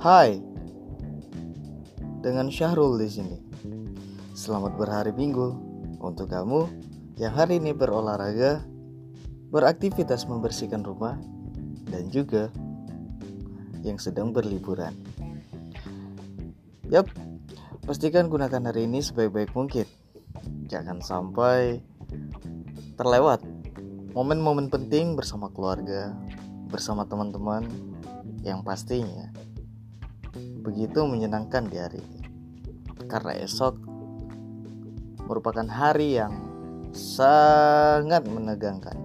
Hai, dengan Syahrul di sini. Selamat berhari Minggu untuk kamu yang hari ini berolahraga, beraktivitas membersihkan rumah, dan juga yang sedang berliburan. Yap, pastikan gunakan hari ini sebaik-baik mungkin. Jangan sampai terlewat momen-momen penting bersama keluarga, bersama teman-teman yang pastinya begitu menyenangkan di hari ini. Karena esok merupakan hari yang sangat menegangkan.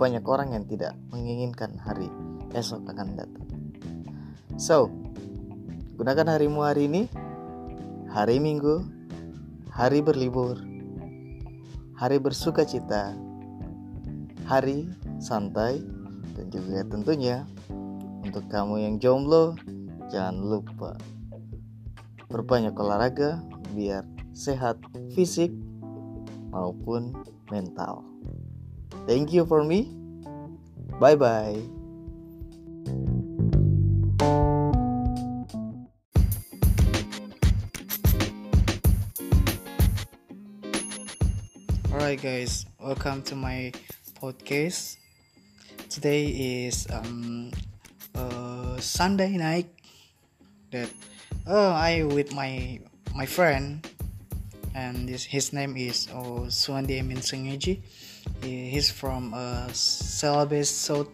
Banyak orang yang tidak menginginkan hari esok akan datang. So, gunakan harimu hari ini, hari Minggu, hari berlibur, hari bersuka cita, hari santai, dan juga tentunya untuk kamu yang jomblo, jangan lupa berbanyak olahraga biar sehat fisik maupun mental. Thank you for me. Bye bye. Alright, guys, welcome to my podcast. Today is um, uh, Sunday night. That uh, I with my my friend, and this, his name is oh, Suwandi Emin Sengeji. He, he's from uh, Celebes South,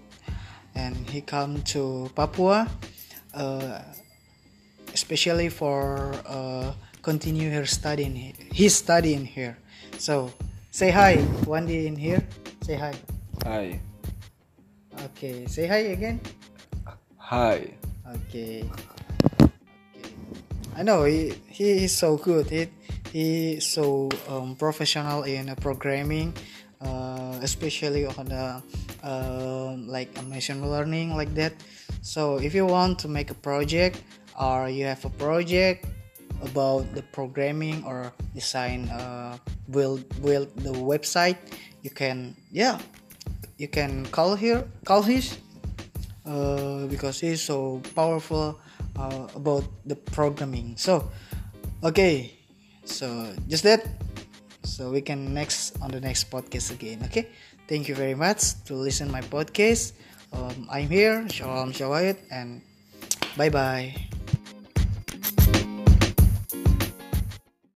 and he come to Papua, uh, especially for uh, continue her studying. He's studying here. So say hi, Wandi in here. Say hi. Hi. Okay, say hi again. Hi. Okay. I know he he is so good. He he is so um, professional in uh, programming, uh, especially on the um, like uh, machine learning like that. So if you want to make a project or you have a project about the programming or design uh, build build the website, you can yeah you can call here call his uh, because he's so powerful uh, about the programming. So okay. So just that. So we can next on the next podcast again okay? Thank you very much to listen my podcast. Um, i'm here shalom shawayat and bye bye